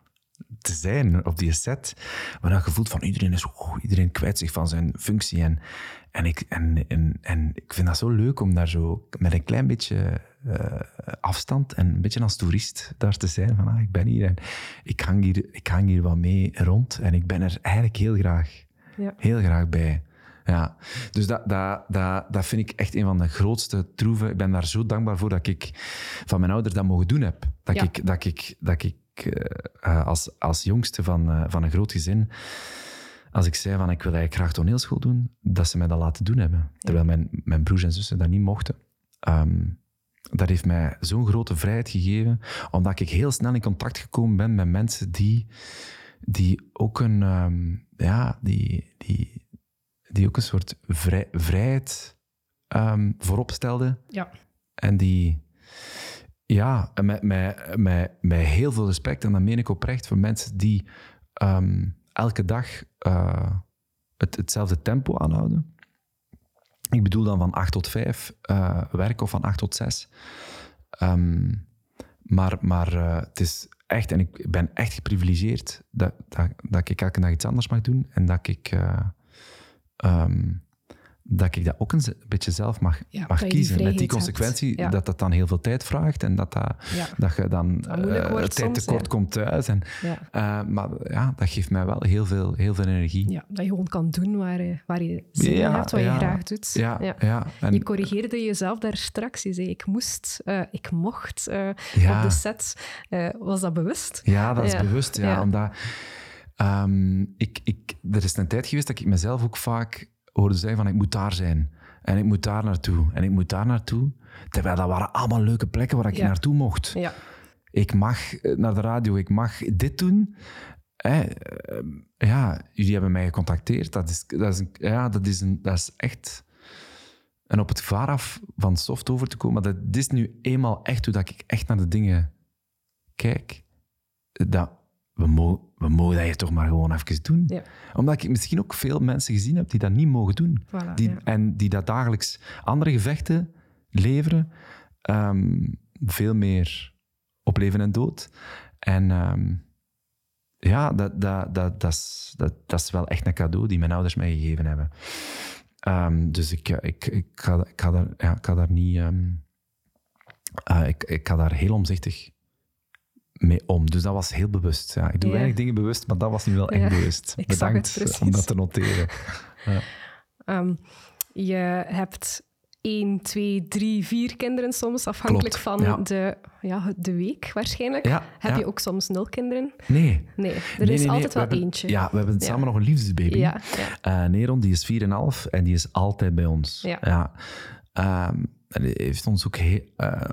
te zijn op die set, waar je voelt van iedereen is, oh, iedereen kwijt zich van zijn functie. En, en, ik, en, en, en ik vind dat zo leuk om daar zo met een klein beetje uh, afstand en een beetje als toerist daar te zijn. Van, ah, ik ben hier en ik hang hier, ik hang hier wat mee rond en ik ben er eigenlijk heel graag, ja. heel graag bij. Ja, dus dat, dat, dat, dat vind ik echt een van de grootste troeven. Ik ben daar zo dankbaar voor dat ik van mijn ouders dat mogen doen heb. Dat, ik, dat, ik, dat ik uh, als, als jongste van, uh, van een groot gezin, als ik zei van ik wil eigenlijk graag toneelschool doen, dat ze mij dat laten doen hebben. Terwijl mijn, mijn broers en zussen dat niet mochten. Um, dat heeft mij zo'n grote vrijheid gegeven, omdat ik heel snel in contact gekomen ben met mensen die, die ook een, um, ja, die, die, die ook een soort vrij, vrijheid um, voorop stelden. Ja. En die, ja, met, met, met, met heel veel respect, en dat meen ik oprecht, voor mensen die um, elke dag uh, het, hetzelfde tempo aanhouden. Ik bedoel dan van 8 tot 5 uh, werk of van 8 tot 6. Um, maar maar uh, het is echt, en ik ben echt geprivilegeerd dat, dat, dat ik elke dag iets anders mag doen en dat ik. Um, dat ik dat ook een beetje zelf mag, mag kiezen. Met die consequentie dat dat dan heel veel tijd vraagt en dat, dat, dat je dan uh, tijd tekort komt thuis. En, uh, maar ja, dat geeft mij wel heel veel, heel veel energie. Ja, dat je gewoon kan doen waar, je, waar je zin in hebt, wat je graag doet. Ja, ja. En, je corrigeerde jezelf daar straks. Je zei, ik moest, uh, ik mocht op de set. was dat bewust? Ja, dat is bewust. Ja, Omdat um, ik, ik, er is een tijd geweest dat ik mezelf ook vaak hoorde zeggen van ik moet daar zijn. En ik moet daar naartoe. En ik moet daar naartoe. Terwijl dat waren allemaal leuke plekken waar ik naartoe mocht. Ja. Ik mag eh, naar de radio, ik mag dit doen. Eh, ja, jullie hebben mij gecontacteerd. Dat is, dat is, een, ja, dat is, een, dat is echt... En op het af van soft over te komen, maar dat is nu eenmaal echt hoe dat ik echt naar de dingen kijk. Dat, we, mogen, we mogen dat hier toch maar gewoon even doen. Ja. Omdat ik misschien ook veel mensen gezien heb die dat niet mogen doen. die, En die dat dagelijks andere gevechten leveren. Ehm, veel meer op leven en dood. En ehm, ja, dat, dat, dat, dat, is, dat, dat is wel echt een cadeau die mijn ouders mij gegeven hebben. Um, dus ik, ik, ik, ga, ik, ga daar, ja, ik ga daar niet... Uh, ik, ik ga daar heel omzichtig mee om. Dus dat was heel bewust. Ja. Ik doe weinig dingen bewust, maar dat was nu wel echt bewust. Bedankt om dat te noteren. um, je hebt één, twee, drie, vier kinderen soms, afhankelijk van de, ja, de week waarschijnlijk. Heb je ook soms nul kinderen? Nee. Nee, er is altijd wel eentje. Ja, we hebben samen nog een liefdesbaby. Ja, uh, Neron, die is 4,5 en die is altijd bij ons. Ja. Um, heeft ons ook uh,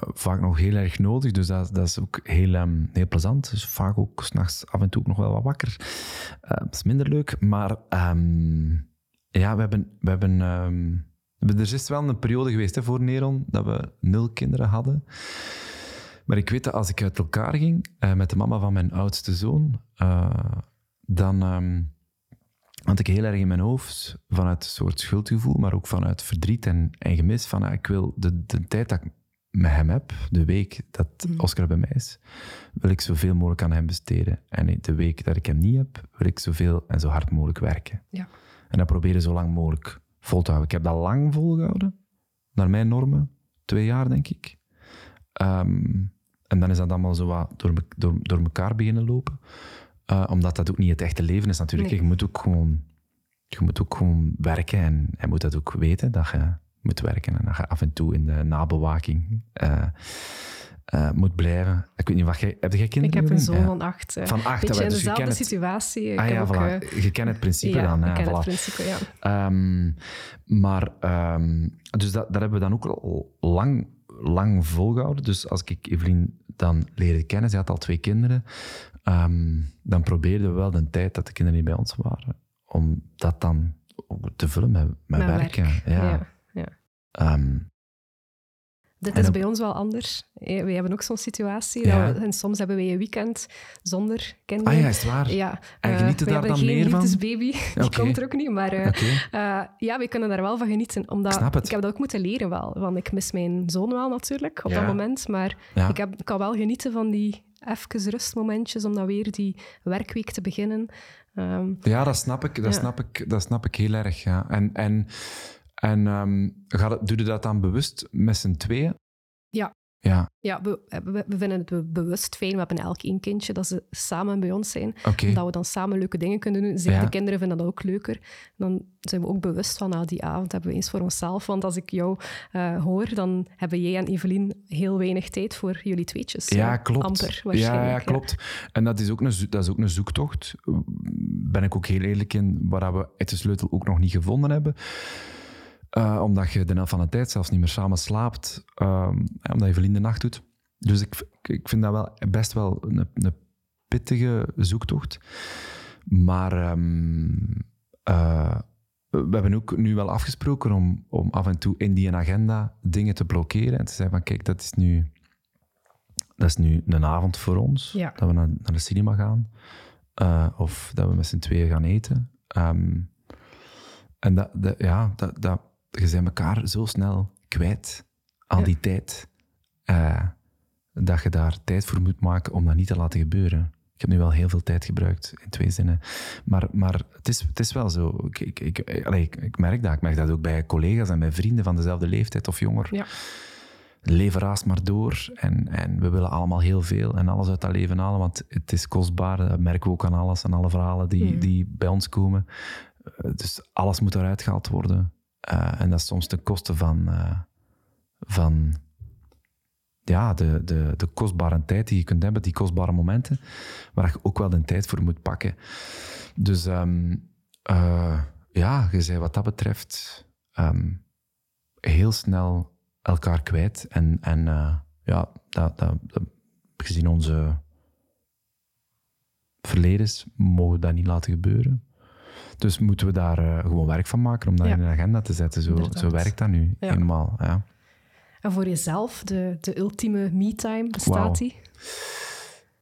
vaak nog heel erg nodig. Dus dat, dat is ook heel, um, heel plezant. Dus vaak ook s'nachts af en toe ook nog wel wat wakker. Uh, dat is minder leuk. Maar um, ja, we hebben... We hebben er is wel een periode geweest hè, voor Neron dat we nul kinderen hadden. Maar ik weet dat als ik uit elkaar ging uh, met de mama van mijn oudste zoon, dan want ik heel erg in mijn hoofd, vanuit een soort schuldgevoel, maar ook vanuit verdriet en, en gemis, van ah, ik wil de, de tijd dat ik met hem heb, de week dat mhm. Oscar bij mij is, wil ik zoveel mogelijk aan hem besteden. En de week dat ik hem niet heb, wil ik zoveel en zo hard mogelijk werken. Ja. En dat proberen zo lang mogelijk vol te houden. Ik heb dat lang volgehouden, naar mijn normen, twee jaar denk ik. Ehm, en dan is dat allemaal zo wat door, door, door elkaar beginnen lopen. Uh, omdat dat ook niet het echte leven is natuurlijk. Je, moet ook gewoon, je moet ook gewoon werken en je moet dat ook weten, dat je moet werken en dat je af en toe in de nabewaking uh, uh, moet blijven. Ik weet niet, wat jij, heb jij kinderen? Ik heb een zoon van acht. Van acht, Beetje in dus dezelfde situatie. Ik ah, ja, voilà. Je kent het principe ja, dan. Ja, ik ken het principe, ja. Um, maar, um, dus dat, dat hebben we dan ook al lang, lang volgehouden. Dus als ik Evelien dan leerde kennen, ze had al twee kinderen, um, dan probeerden we wel de tijd dat de kinderen niet bij ons waren, om dat dan te vullen met, met, werken. Ja. ja. Ehm, Dit is op- bij ons wel anders. Eh, We hebben ook zo'n situatie. Ja. We, en soms hebben wij een weekend zonder kinderen. ah ja, is het waar? Ja, En eh, geniet je we daar dan geen meer van? liefdesbaby, die Oké. komt er ook niet. Maar eh, ja, we kunnen daar wel van genieten. Omdat Ik heb dat ook moeten leren wel. Want ik mis mijn zoon wel natuurlijk op Ja. dat moment. Maar Ja. ik, heb, ik kan wel genieten van die even rustmomentjes om dan weer die werkweek te beginnen. Ehm, Ja, dat snap ik. Dat, Ja. snap ik, dat snap ik heel erg. Ja. En, en, en ehm, gaat het, doe je dat dan bewust met z'n tweeën? Ja. Ja, ja, we, we, we vinden het be- bewust fijn. We hebben elk één kindje dat ze samen bij ons zijn. oké. Dat we dan samen leuke dingen kunnen doen. Zeker Ja. de kinderen vinden dat ook leuker. Dan zijn we ook bewust van, nou, die avond hebben we eens voor onszelf. Want als ik jou eh, hoor, dan hebben jij en Evelien heel weinig tijd voor jullie tweetjes. Ja, Eh, klopt. Amper, ja, waarschijnlijk. ja, klopt. En dat is, ook een, dat is ook een zoektocht. Ben ik ook heel eerlijk in, waar we uit de sleutel ook nog niet gevonden hebben. Eh, omdat je de helft van de tijd zelfs niet meer samen slaapt. ehm, omdat je vriend de nacht doet. Dus ik, ik vind dat wel best wel een, een pittige zoektocht. Maar ehm, eh, we hebben ook nu wel afgesproken om, om af en toe in die agenda dingen te blokkeren. En te zeggen van, kijk, dat is nu, dat is nu een avond voor ons. Ja. Dat we naar, naar de cinema gaan. Eh, of dat we met z'n tweeën gaan eten. Ehm, en dat, dat, ja, dat, dat, je bent elkaar zo snel kwijt. Al Ja. die tijd. eh, dat je daar tijd voor moet maken om dat niet te laten gebeuren. Ik heb nu wel heel veel tijd gebruikt, in twee zinnen. Maar, maar het, is, het is wel zo. Ik, ik, ik, allee, ik, ik merk dat. Ik merk dat ook bij collega's en bij vrienden van dezelfde leeftijd of jonger. Ja. Raast maar door en, en we willen allemaal heel veel en alles uit dat leven halen, want het is kostbaar. Dat merken we ook aan alles, aan alle verhalen die, Mm. die bij ons komen. Eh, Dus alles moet eruit gehaald worden. Eh, en dat is soms ten koste van, eh, van ja, de, de, de kostbare tijd die je kunt hebben, die kostbare momenten, waar je ook wel de tijd voor moet pakken. Dus ehm, eh, ja, je zei wat dat betreft ehm, heel snel elkaar kwijt. En, en ja, dat, dat, gezien onze verledens mogen we dat niet laten gebeuren. Dus moeten we daar eh, gewoon werk van maken om dat Ja. in de agenda te zetten. Zo, Inderdaad. zo werkt dat nu Ja. eenmaal. Ja. En voor jezelf, de, de ultieme me-time, bestaat Wauw. die?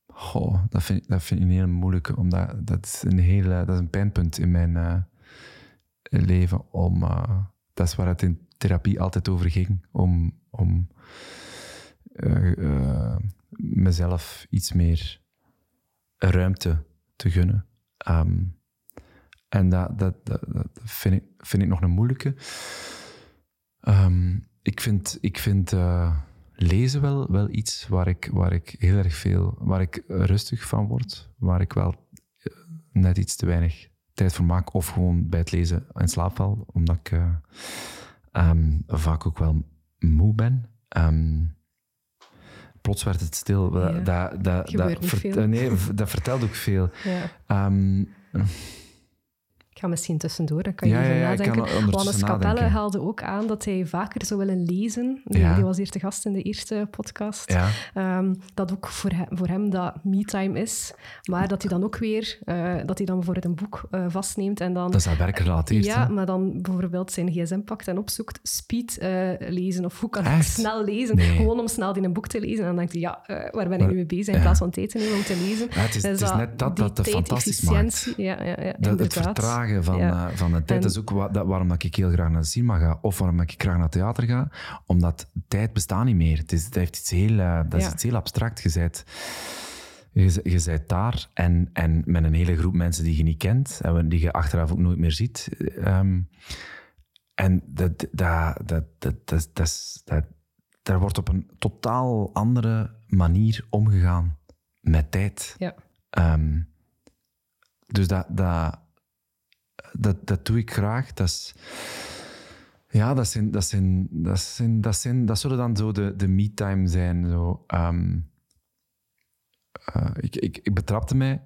Goh, dat vind, ik- dat vind ik heel moeilijke, omdat dat is een, hele, dat is een pijnpunt in mijn eh, leven. Om, eh, dat is waar het in therapie altijd over ging, om, om mezelf iets meer ruimte te gunnen. Ehm, en dat, dat, dat, dat vind, ik, vind ik nog een moeilijke. Ehm, ik vind, ik vind eh, lezen wel, wel iets waar ik, waar ik heel erg veel, waar ik rustig van word, waar ik wel eh, net iets te weinig tijd voor maak, of gewoon bij het lezen in slaap val, omdat ik eh, ehm, vaak ook wel moe ben. Ehm, plots werd het stil. Ja, Dat, dat, dat, vert-. Nee, dat vertelt ook veel. Ja. Ik ga misschien tussendoor, dan kan je Ja, even ja, nadenken. Wannes Capelle haalde ook aan dat hij vaker zou willen lezen. Die, Ja. die was hier te gast in de eerste podcast. Ehm, dat ook voor hem, voor hem dat me-time is. Maar dat hij dan ook weer, eh, dat hij dan bijvoorbeeld een boek eh, vastneemt en dan... Dat is aan werkgerelateerd. ja, hè? maar dan bijvoorbeeld zijn gsm pakt en opzoekt speed eh, lezen. Of hoe kan ik snel lezen? Nee. Gewoon om snel in een boek te lezen. En dan denkt hij, ja, waar ben ik nu mee bezig? In plaats van tijd te nemen om te lezen. Het is, het Dus is net dat dat het fantastisch maakt. Ja, ja, ja, Dat, het inderdaad. Van, Ja. eh, van de tijd. En- Dat is ook wa- dat, waarom dat ik heel graag naar de cinema ga. Of waarom ik graag naar het theater ga. Omdat tijd bestaat niet meer. Het, is, het heeft iets heel, eh, dat is iets heel abstract. Je bent, je, je bent daar en, en met een hele groep mensen die je niet kent. En die je achteraf ook nooit meer ziet. Ehm, en dat, dat, dat, dat, dat, dat, dat, is- dat, daar wordt op een totaal andere manier omgegaan met tijd. Ja. Ehm, dus dat, dat, dat, dat doe ik graag. Dat is, ja, dat, zijn, dat, zijn, dat, zijn, dat, zijn, dat zullen dan zo de, de me-time zijn. Zo. Ehm, eh, ik, ik, ik betrapte mij.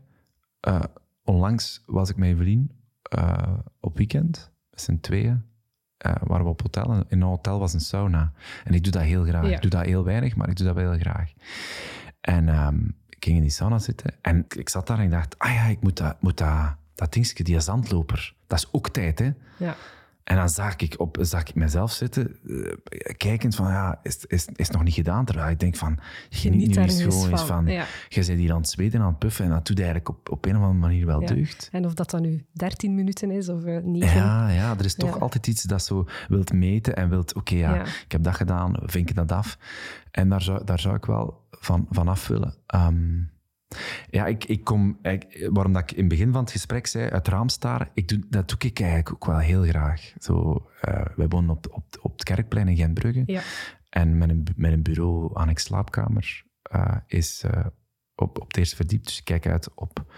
eh, onlangs was ik met Evelien eh, op weekend, met z'n tweeën. eh waren we op hotel. En in een hotel was een sauna. En ik doe dat heel graag. Ja. Ik doe dat heel weinig, maar ik doe dat wel heel graag. En ehm, ik ging in die sauna zitten. En ik zat daar en ik dacht, ah ja, ik moet dat, moet dat, dat dingetje, die zandloper, dat is ook tijd, hè. Ja. En dan zag ik, op, zag ik mezelf zitten, uh, kijkend van, ja, is, is, is nog niet gedaan? Terwijl ik denk van, geniet nu eens gewoon eens van. Ja. Je bent hier aan het zweten, aan het puffen en dat doet eigenlijk op, op een of andere manier wel ja. deugd. En of dat dan nu 13 minuten is of uh, 9. Ja, ja, er is toch altijd iets dat zo wilt meten en wilt, oké, okay, ja, ik heb dat gedaan, vink ik dat af. En daar zou, daar zou ik wel van, van af willen. Um, ja, ik, ik kom, ik, waarom dat ik in het begin van het gesprek zei, uit raam staren, ik doe, dat doe ik eigenlijk ook wel heel graag. Zo, uh, wij wonen op, op, op het Kerkplein in Gentbrugge. Ja. En met een, met een bureau aan een slaapkamer uh, is uh, op, op het eerste verdiep. Dus ik kijk uit op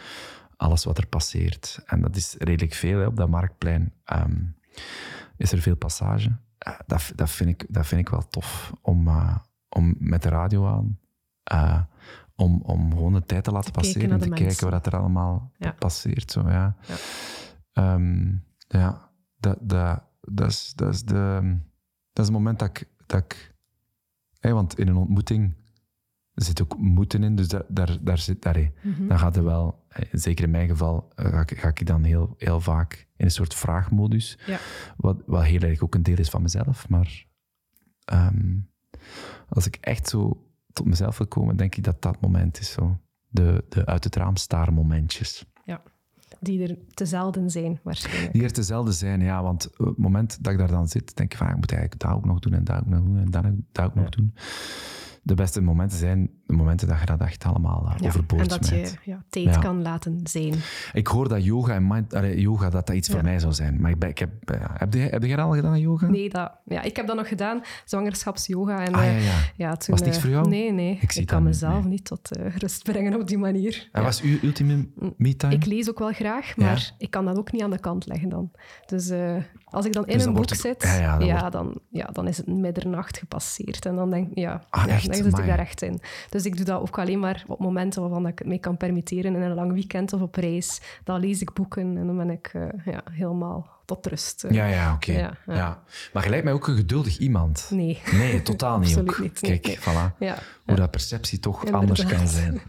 alles wat er passeert. En dat is redelijk veel hè, op dat marktplein. Um, is er veel passage. dat, dat, vind ik, dat vind ik wel tof om, om met de radio aan om, om gewoon de tijd te laten passeren en te kijken wat er allemaal passeert. Zo, ja. Ja. Um, ja, dat, dat, dat, is, dat, is de, dat is het moment dat ik... Dat ik hey, want in een ontmoeting zit ook moeten in, dus daar, daar, daar zit... Daar, mm Dan gaat er wel, zeker in mijn geval, eh, ga ik, ga ik dan heel, heel vaak in een soort vraagmodus. Ja. Wat, wat heel erg ook een deel is van mezelf, maar... Um, als ik echt zo tot mezelf wil komen, denk ik dat dat moment is. Zo. De, de uit het raam staren momentjes. Ja, die er te zelden zijn waarschijnlijk. Die er te zelden zijn, ja. Want op het moment dat ik daar dan zit, denk ik van, ik moet eigenlijk dat ook nog doen en dat ook nog doen en dat, dat ook nog doen de beste momenten zijn de momenten dat je dat echt allemaal uh, ja, overboord En dat je ja, tijd kan laten zijn. Ik hoor dat yoga en mind, yoga dat dat iets voor mij zou zijn. Maar ik, ben, ik heb, uh, heb, je, heb je al gedaan yoga? Nee, dat, ja, ik heb dat nog gedaan, zwangerschapsyoga. En, ah, ja, ja. Eh, ja toen, was niks voor jou? Nee, nee. Ik, ik kan mezelf niet tot rust brengen op die manier. En was uw ultieme me-time? Ik lees ook wel graag, maar ik kan dat ook niet aan de kant leggen dan. Dus als ik dan in dus een boek zit, ja, dan, ja, dan, ja, dan is het middernacht gepasseerd. En dan denk ik, ja, ah, dan zit ik daar echt in. Dus ik doe dat ook alleen maar op momenten waarvan ik het mee kan permitteren. In een lang weekend of op reis. Dan lees ik boeken en dan ben ik uh, ja, helemaal tot rust. Ja, ja, oké. Ja, ja. Maar je lijkt mij ook een geduldig iemand. Nee. Nee, totaal niet ook. Niet, Kijk, voilà. Hoe dat perceptie toch anders kan zijn.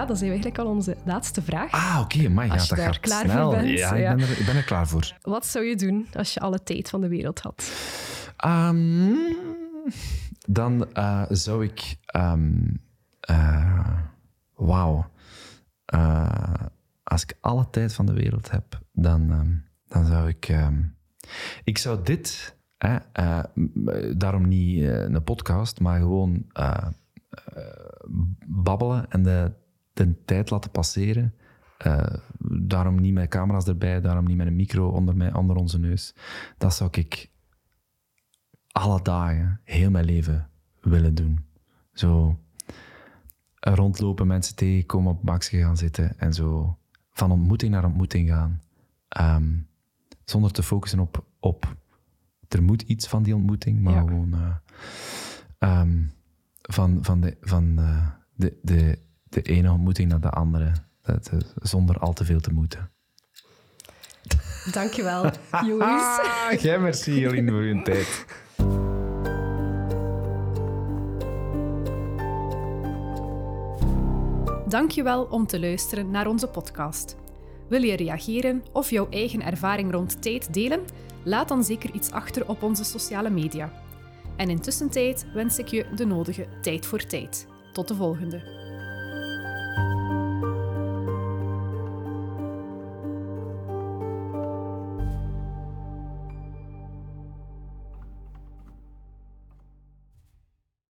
Ja, dan zijn we eigenlijk al onze laatste vraag. Ah, oké. Okay, dat gaat klaar snel. Voor bent, ja, ik, Ben er, ik ben er klaar voor. Wat zou je doen als je alle tijd van de wereld had? Um, dan uh, zou ik... Um, uh, Wauw. Uh, als ik alle tijd van de wereld heb, dan, um, dan zou ik... ik zou dit... daarom niet een podcast, maar gewoon babbelen en de de tijd laten passeren. Uh, daarom niet met camera's erbij, daarom niet met een micro onder, mij, onder onze neus. Dat zou ik alle dagen, heel mijn leven willen doen. Zo rondlopen, mensen tegenkomen, op Max gaan zitten en zo van ontmoeting naar ontmoeting gaan. Um, zonder te focussen op, op er moet iets van die ontmoeting, maar gewoon uh, um, van, van, de, van uh, de, de de ene ontmoeting naar de andere, dat, zonder al te veel te moeten. Dankjewel, Joris. Ah, jij merci, Jolien, voor je tijd. Dankjewel om te luisteren naar onze podcast. Wil je reageren of jouw eigen ervaring rond tijd delen? Laat dan zeker iets achter op onze sociale media. En intussen tijd wens ik je de nodige tijd voor tijd. Tot de volgende.